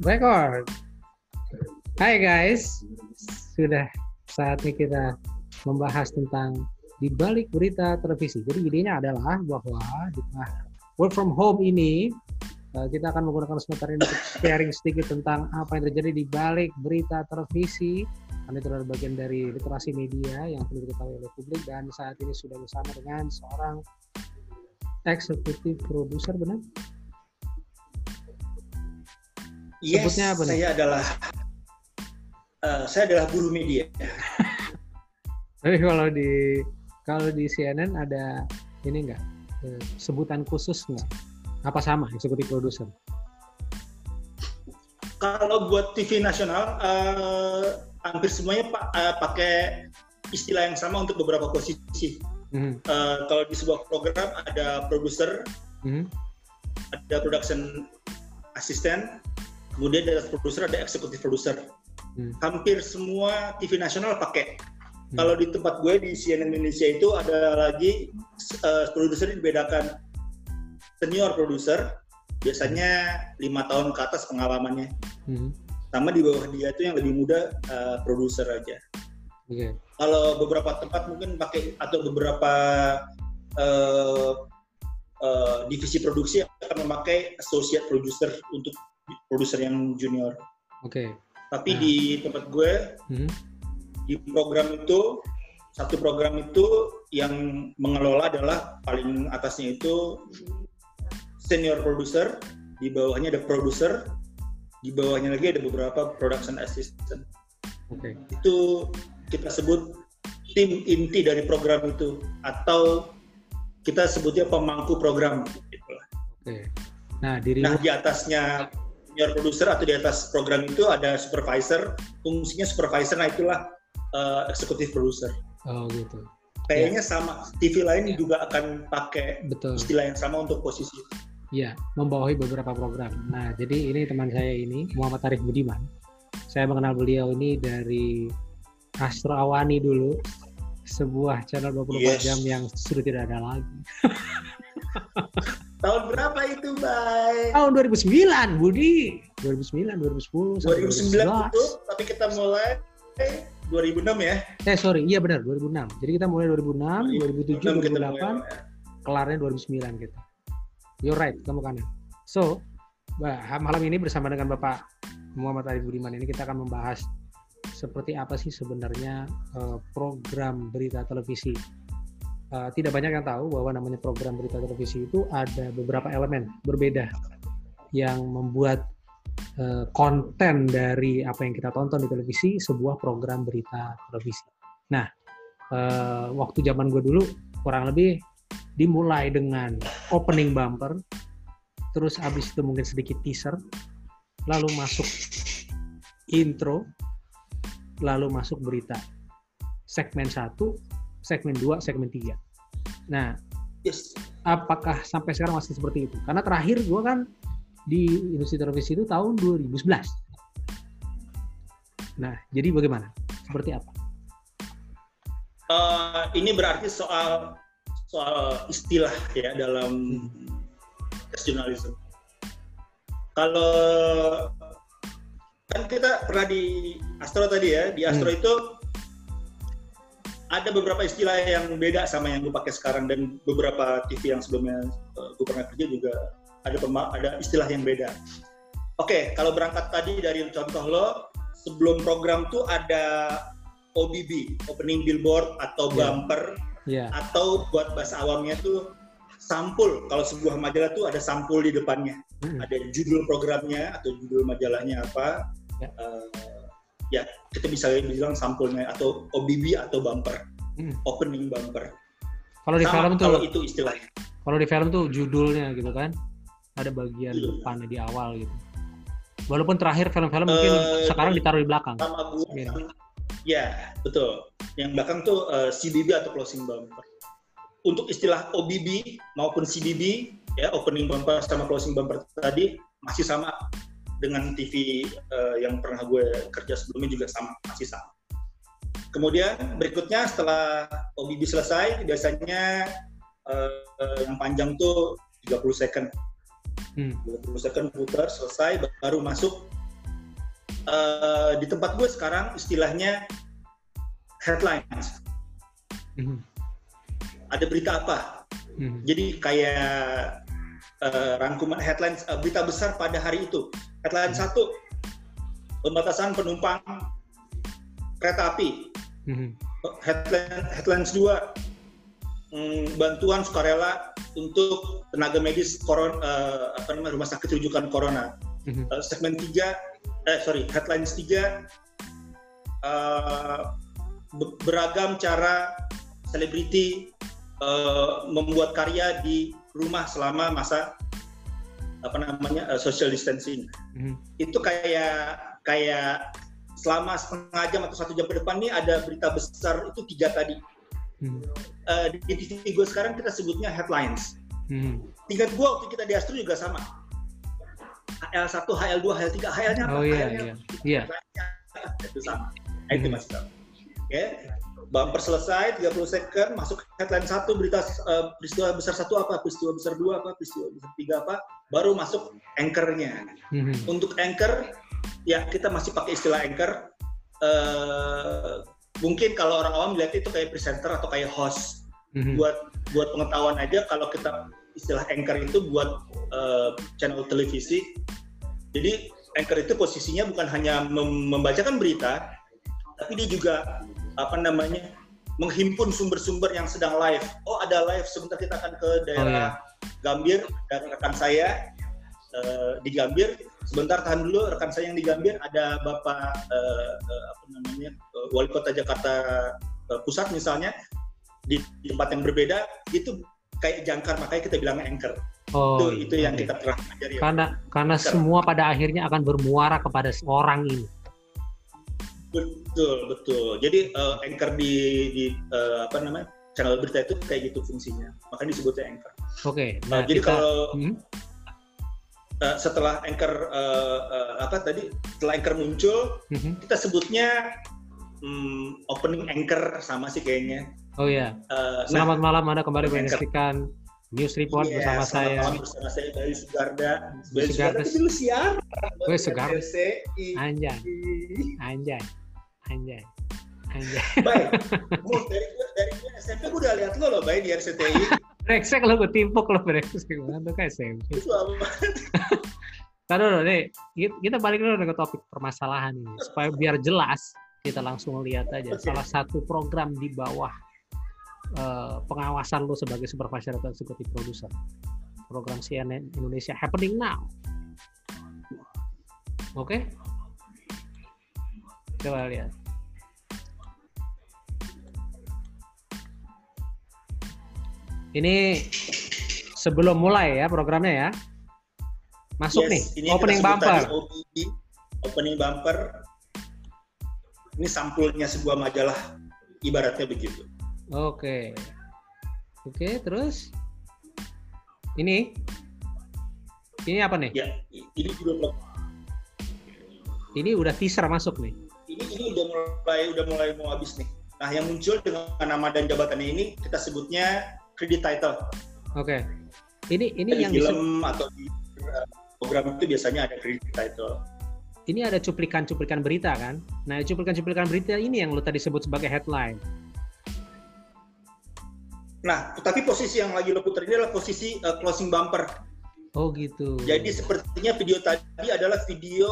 record. Hai guys, sudah saatnya kita membahas tentang di balik berita televisi. Jadi idenya adalah bahwa di tengah work from home ini eh, kita akan menggunakan sebentar ini untuk sharing sedikit tentang apa yang terjadi di balik berita televisi. Karena itu adalah bagian dari literasi media yang perlu diketahui oleh publik dan saat ini sudah bersama dengan seorang eksekutif produser benar? Yes, Sebutnya apa nih? saya adalah eh, saya adalah guru media. Tapi kalau di kalau di CNN ada ini enggak eh, sebutan khusus enggak? Apa sama eksekutif produser? Kalau buat TV nasional eh, hampir semuanya pak eh, pakai istilah yang sama untuk beberapa posisi. Mhm, Eh, kalau di sebuah program ada produser, mhm, ada production assistant, kemudian dari produser ada executive producer. Hmm. Hampir semua TV nasional pakai. Hmm. Kalau di tempat gue di CNN Indonesia itu ada lagi uh, produser dibedakan senior produser, biasanya lima tahun ke atas pengalamannya. mhm. Sama di bawah dia itu yang lebih muda uh, produser aja. Oke. Kalau beberapa tempat mungkin pakai atau beberapa uh, uh, divisi produksi akan memakai associate producer untuk produser yang junior. Oke. Tapi Nah. di tempat gue Mhm, di program itu satu program itu yang mengelola adalah paling atasnya itu senior producer, di bawahnya ada producer, di bawahnya lagi ada beberapa production assistant. Oke. Itu kita sebut tim inti dari program itu atau kita sebutnya pemangku program. gitu lah. Oke. Nah, Nah di atasnya senior producer atau di atas program itu ada supervisor, fungsinya supervisor, nah itulah uh, executive producer. oh gitu. Kayaknya sama, TV lain Ya. juga akan pakai Betul. istilah yang sama untuk posisi. Iya, membawahi beberapa program. Nah, jadi ini teman saya ini Muhammad Arif Budiman. Saya mengenal beliau ini dari Astro Awani dulu, sebuah channel 24 Yes. jam yang sudah tidak ada lagi. Tahun berapa itu, Bay? Tahun 2009, Budi. 2009, 2010, sampai 2009 2011. itu, tapi kita mulai 2006 ya. Eh sorry, iya benar 2006. Jadi kita mulai 2006, 2007, 2006 kita 2008, mulai. kelarnya 2009 gitu. You're right, kamu kanan. So, bah, malam ini bersama dengan Bapak Muhammad Arif Budiman ini kita akan membahas seperti apa sih sebenarnya eh, program berita televisi. Eh, tidak banyak yang tahu bahwa namanya program berita televisi itu ada beberapa elemen berbeda yang membuat eh, konten dari apa yang kita tonton di televisi sebuah program berita televisi. Nah, eh, waktu zaman gue dulu kurang lebih dimulai dengan opening bumper, terus habis itu mungkin sedikit teaser, lalu masuk intro, lalu masuk berita. Segmen 1, segmen 2, segmen 3. Nah, Yes. apakah sampai sekarang masih seperti itu? Karena terakhir gue kan di industri televisi itu tahun 2011. Nah, jadi bagaimana? Seperti apa? Eh, ini berarti soal soal istilah ya dalam jurnalisme. Kalau kan kita pernah di Astro tadi ya, di Astro Hmm. itu ada beberapa istilah yang beda sama yang gue pakai sekarang dan beberapa TV yang sebelumnya eh, gue pernah kerja juga ada pema- ada istilah yang beda. Oke, kalau berangkat tadi dari contoh lo, sebelum program tuh ada OBB, opening billboard atau Ya. bumper Ya, atau buat bahasa awamnya tuh sampul. Kalau sebuah majalah tuh ada sampul di depannya. Mm. Ada judul programnya atau judul majalahnya apa. Ya. Eh, ya, kita bisa bilang sampulnya atau OBB atau bumper, Mm. opening bumper. kalau di film tuh kalau itu istilahnya. kalau di film tuh judulnya gitu kan ada bagian Iya. depannya di awal gitu walaupun terakhir film-film mungkin Eh, sekarang ditaruh di belakang Sama gue, Iya. ya betul. Yang belakang tuh eh, CBB atau closing bumper. Untuk istilah OBB maupun CBB, ya opening bumper sama closing bumper tadi masih sama dengan TV eh, yang pernah gue kerja sebelumnya juga sama, masih sama. Kemudian berikutnya setelah OBB selesai, biasanya eh, yang panjang tuh 30 second. Hmm. 20 second putar selesai baru masuk uh, di tempat gue sekarang istilahnya headlines. Mm-hmm. Ada berita apa? Mm-hmm. Jadi kayak uh, rangkuman headlines uh, berita besar pada hari itu. Headline mm-hmm. satu pembatasan penumpang kereta api. Mm-hmm. Headline headlines dua mm, bantuan sukarela untuk tenaga medis koron uh, apa namanya rumah sakit rujukan corona. Mm-hmm. Uh, segmen tiga eh sorry headlines tiga uh, beragam cara selebriti uh, membuat karya di rumah selama masa apa namanya uh, social distancing. Mm-hmm. Itu kayak kayak selama setengah jam atau satu jam ke depan nih ada berita besar itu tiga tadi. Hmm. Uh, di TV gue sekarang kita sebutnya headlines. Hmm. Tingkat gue waktu kita di Astro juga sama. HL1, HL2, HL3, HL-nya apa? Oh iya, iya. Iya. Itu sama. Nah, itu hmm. masih sama. Oke. Okay. Bumper selesai, 30 second, masuk headline satu, berita uh, peristiwa besar satu apa, peristiwa besar dua apa, peristiwa besar tiga apa, baru masuk anchor-nya. Hmm. Untuk anchor, ya kita masih pakai istilah anchor. Uh, mungkin kalau orang awam melihat itu kayak presenter atau kayak host. Mm-hmm. Buat buat pengetahuan aja kalau kita istilah anchor itu buat uh, channel televisi. Jadi anchor itu posisinya bukan hanya mem- membacakan berita, tapi dia juga apa namanya menghimpun sumber-sumber yang sedang live. Oh ada live sebentar kita akan ke daerah oh, iya. Gambir dan rekan saya uh, di Gambir sebentar tahan dulu rekan saya yang di Gambir ada Bapak uh, uh, apa namanya uh, Wali Kota Jakarta uh, Pusat misalnya di tempat yang berbeda itu kayak jangkar makanya kita bilang anchor. Oh, itu itu yang kita pernah pelajari. Ya. Karena karena anchor. semua pada akhirnya akan bermuara kepada seorang ini. Betul betul. Jadi uh, anchor di di uh, apa namanya channel berita itu kayak gitu fungsinya. Makanya disebutnya anchor. Oke. Okay, nah, nah jadi kita, kalau hmm? uh, setelah anchor uh, uh, apa tadi setelah anchor muncul mm-hmm. kita sebutnya um, opening anchor sama sih kayaknya oh ya uh, selamat nah, malam anda kembali menyaksikan News Report yeah, bersama saya. Bersama saya Bayu Sugarda. Bayu Sugarda dulu siar. Bayu Sugarda. Anjay. Anjay. Anjay. Anjay. Baik. dari dari SMP gue udah lihat lo loh Bayu di RCTI. brengsek lo gue timpuk lo brengsek tuh kayak SMP Tadi dulu nih, kita balik dulu ke topik permasalahan ini supaya biar jelas kita langsung lihat aja salah satu program di bawah uh, pengawasan lo sebagai supervisor atau eksekutif produser program CNN Indonesia Happening Now. Oke? Okay? Coba lihat. Ini sebelum mulai ya programnya ya. Masuk yes, nih, ini opening bumper. Opening bumper. Ini sampulnya sebuah majalah, ibaratnya begitu. Oke. Oke, terus ini ini apa nih? Ya, ini juga Ini udah teaser masuk nih. Ini ini udah mulai udah mulai mau habis nih. Nah, yang muncul dengan nama dan jabatannya ini kita sebutnya credit title. Oke. Okay. Ini ini di yang film bisa... atau di uh, program itu biasanya ada credit title. Ini ada cuplikan-cuplikan berita kan? Nah, cuplikan-cuplikan berita ini yang lo tadi sebut sebagai headline. Nah, tapi posisi yang lagi lo putar ini adalah posisi uh, closing bumper. Oh gitu. Jadi sepertinya video tadi adalah video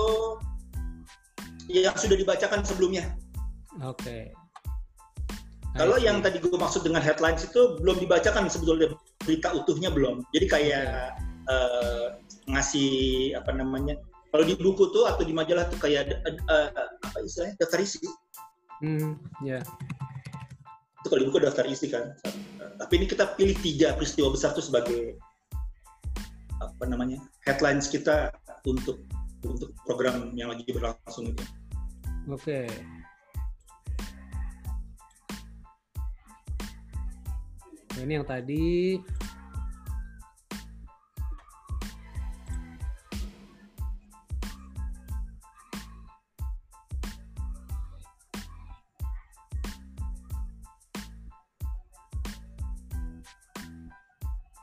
yang sudah dibacakan sebelumnya. Oke. Okay. Kalau yang tadi gue maksud dengan headlines itu belum dibacakan sebetulnya berita utuhnya belum. Jadi kayak uh, ngasih apa namanya? Kalau di buku tuh atau di majalah tuh kayak uh, apa istilahnya daftar isi. Hmm, ya. Yeah. Itu kalau di buku daftar isi kan. Tapi ini kita pilih tiga peristiwa besar tuh sebagai apa namanya headlines kita untuk untuk program yang lagi berlangsung itu. Oke. Okay. Ini yang tadi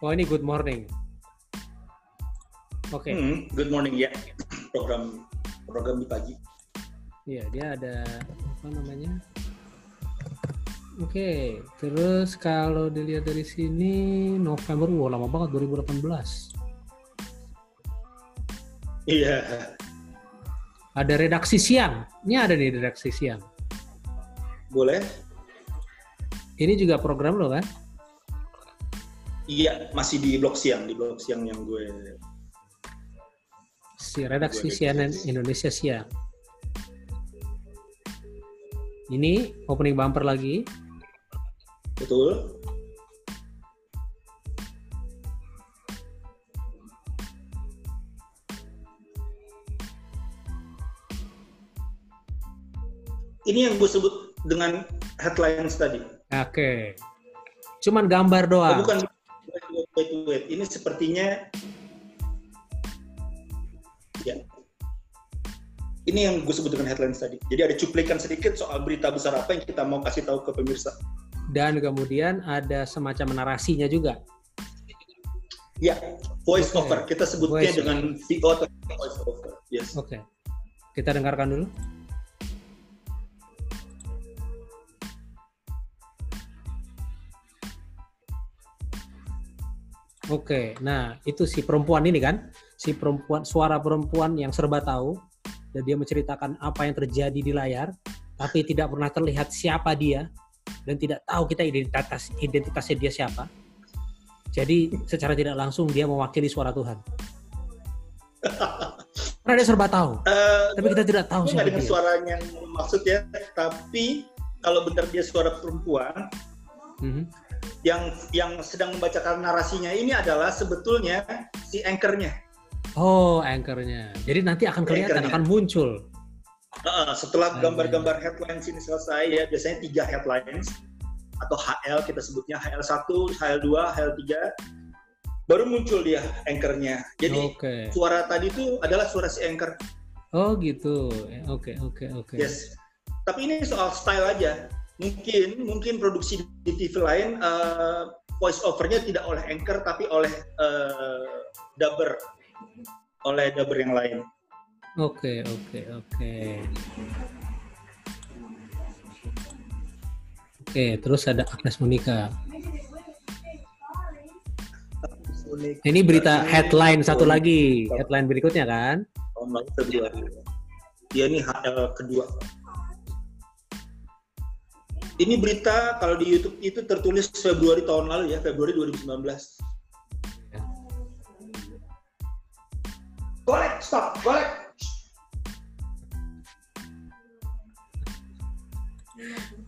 Oh ini good morning. Oke. Okay. Hmm, good morning ya. Program program di pagi. Iya, dia ada apa namanya? Oke, terus kalau dilihat dari sini November, wah lama banget 2018. Iya. Ada redaksi siang. Ini ada nih redaksi siang. Boleh? Ini juga program lo kan? Iya, masih di blog siang, di blog siang yang gue Si redaksi CNN Indonesia siang. Ini opening bumper lagi. betul. Ini yang gue sebut dengan headlines tadi. Oke. Cuman gambar Oh, doang. bukan wait, wait. Ini sepertinya ya. Ini yang gue sebut dengan headlines tadi. Jadi ada cuplikan sedikit soal berita besar apa yang kita mau kasih tahu ke pemirsa. Dan kemudian ada semacam narasinya juga. Ya, voice Oke. over. Kita sebutnya Voice dengan VO atau voice over. Yes. Oke. Kita dengarkan dulu. Oke, nah itu si perempuan ini kan, si perempuan suara perempuan yang serba tahu dan dia menceritakan apa yang terjadi di layar, tapi tidak pernah terlihat siapa dia dan tidak tahu kita identitas identitasnya dia siapa. Jadi secara tidak langsung dia mewakili suara Tuhan. Karena dia serba tahu, Eh, tapi kita tidak tahu gue siapa dengar dia. suaranya yang maksudnya, tapi kalau benar dia suara perempuan Mhm. Yang yang sedang membacakan narasinya ini adalah sebetulnya si anchornya. Oh, anchornya. Jadi nanti akan kelihatan, Anchornya. akan muncul. Uh, setelah Ah, gambar-gambar headlines ini selesai ya biasanya tiga headlines atau HL kita sebutnya HL1, HL2, HL3 baru muncul dia anchornya. Jadi Oke. suara tadi itu adalah suara si anchor. Oh gitu. Oke, oke, oke. Yes. Tapi ini soal style aja. Mungkin mungkin produksi di TV lain uh, voice overnya tidak oleh anchor tapi oleh uh, dubber oleh dubber yang lain. Oke, oke, oke. Oke, terus ada Agnes Monica. Ini berita headline satu lagi, headline berikutnya kan? tahun lalu Februari. Dia ini HL kedua. Ini berita kalau di YouTube itu tertulis Februari tahun lalu ya, Februari 2019. Ya. Golek, stop, golek.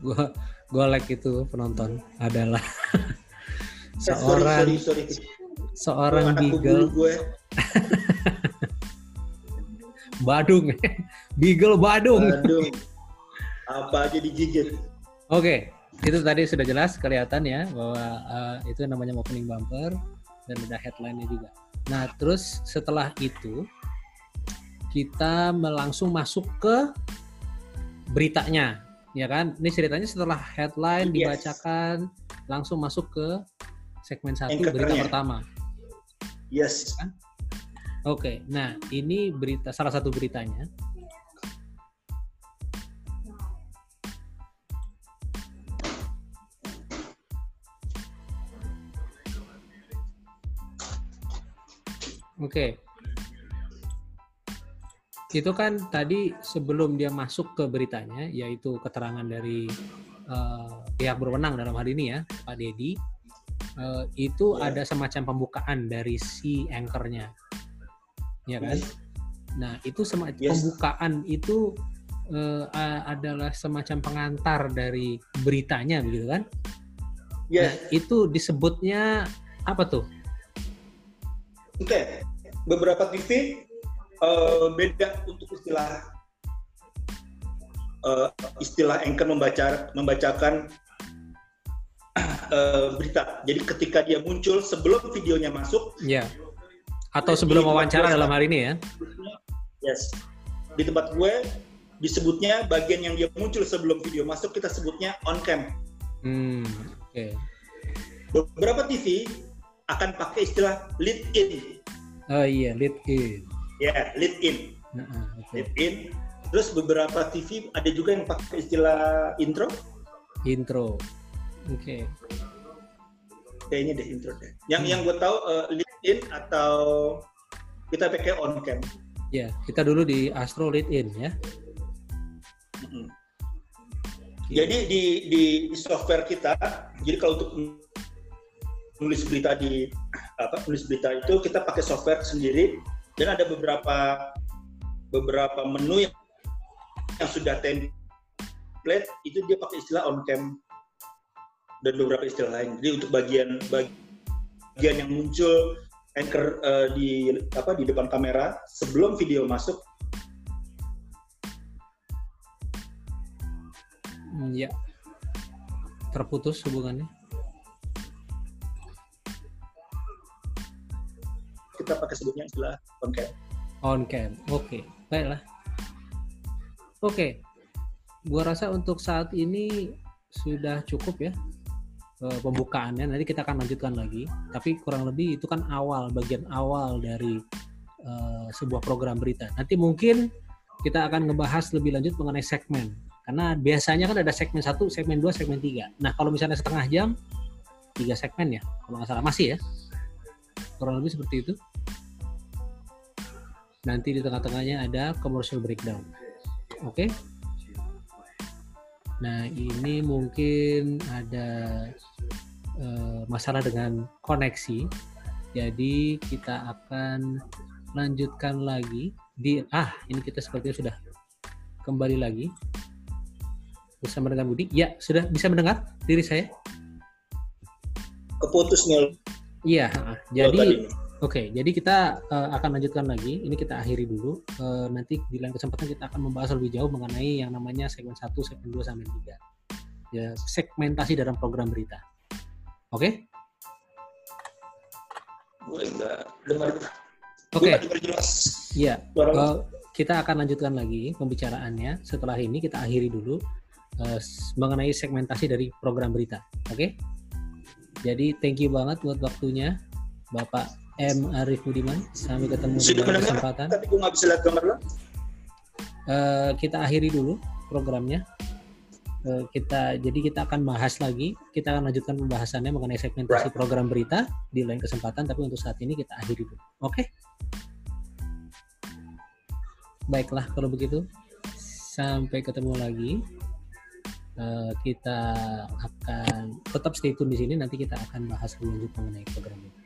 Gua golek itu penonton adalah Eh, sorry, seorang sorry, sorry. seorang Anakku beagle gue. Badung, beagle Badung. Aduh. Apa aja digigit. Oke, itu tadi sudah jelas kelihatan ya bahwa eh, itu namanya opening bumper dan ada headline-nya juga. Nah, terus setelah itu kita langsung masuk ke beritanya, ya kan? Ini ceritanya setelah headline Yes. dibacakan langsung masuk ke segmen satu berita pertama. Yes. Oke, nah ini berita salah satu beritanya. Oke. Itu kan tadi sebelum dia masuk ke beritanya, yaitu keterangan dari eh, pihak berwenang dalam hal ini ya, Pak Dedi, eh, itu Ya. ada semacam pembukaan dari si anchornya, ya kan? Nah itu semacam Yes. pembukaan itu a- adalah semacam pengantar dari beritanya, begitu kan? Nah Yes. itu disebutnya apa tuh? Oke. Beberapa TV eh, beda untuk istilah eh, istilah anchor membaca membacakan eh, berita. Jadi ketika dia muncul sebelum videonya masuk, Ya. Atau sebelum wawancara dalam hal ini ya? yes, di tempat gue disebutnya bagian yang dia muncul sebelum video masuk kita sebutnya on cam. Hmm, oke. Beberapa TV akan pakai istilah lead in. Oh iya, lead in. Ya, lead in. Nah, oke. Lead in. Terus beberapa TV ada juga yang pakai istilah intro. Intro. Oke. Okay. Kayaknya deh intro deh. Yang hmm. yang gue tahu uh, lead in atau kita pakai on cam. Ya, kita dulu di Astro lead in ya. Hmm. Jadi di, di di software kita, jadi kalau untuk nulis berita di apa nulis berita itu kita pakai software sendiri dan ada beberapa beberapa menu yang yang sudah template itu dia pakai istilah on cam dan beberapa istilah lain. Jadi untuk bagian bagian yang muncul anchor uh, di apa di depan kamera sebelum video masuk. Ya, terputus hubungannya. Kita pakai sebutnya istilah on cam. On cam, oke, okay. baiklah. Oke, gua rasa untuk saat ini sudah cukup ya eh, pembukaannya. Nanti kita akan lanjutkan lagi. Tapi kurang lebih itu kan awal, bagian awal dari uh, sebuah program berita. Nanti mungkin kita akan ngebahas lebih lanjut mengenai segmen. Karena biasanya kan ada segmen satu, segmen dua, segmen tiga. Nah kalau misalnya setengah jam, tiga segmen ya, kalau nggak salah masih ya. Kurang lebih seperti itu. Nanti di tengah-tengahnya ada commercial breakdown. Oke. Okay? Nah, ini mungkin ada uh, masalah dengan koneksi. Jadi kita akan lanjutkan lagi di ah, ini kita sepertinya sudah kembali lagi bersama dengan Budi. Ya, sudah bisa mendengar diri saya? Keputus nih. Iya, jadi Oke, jadi kita uh, akan lanjutkan lagi. Ini kita akhiri dulu. Uh, nanti di lain kesempatan kita akan membahas lebih jauh mengenai yang namanya segmen 1, segmen 2, segmen 3. Ya, segmentasi dalam program berita. Oke? Boleh enggak dengar. Oke. Iya. Uh, kita akan lanjutkan lagi pembicaraannya. Setelah ini kita akhiri dulu uh, mengenai segmentasi dari program berita. Oke? Jadi thank you banget buat waktunya Bapak M Arif Budiman. Sampai ketemu di kesempatan. Tapi gue nggak bisa lihat gambar lo. Uh, kita akhiri dulu programnya. Uh, kita jadi kita akan bahas lagi. Kita akan lanjutkan pembahasannya mengenai segmentasi right. program berita di lain kesempatan. Tapi untuk saat ini kita akhiri dulu. Oke? Okay? Baiklah kalau begitu. Sampai ketemu lagi. Uh, kita akan tetap stay tune di sini. Nanti kita akan bahas lebih lanjut mengenai program ini.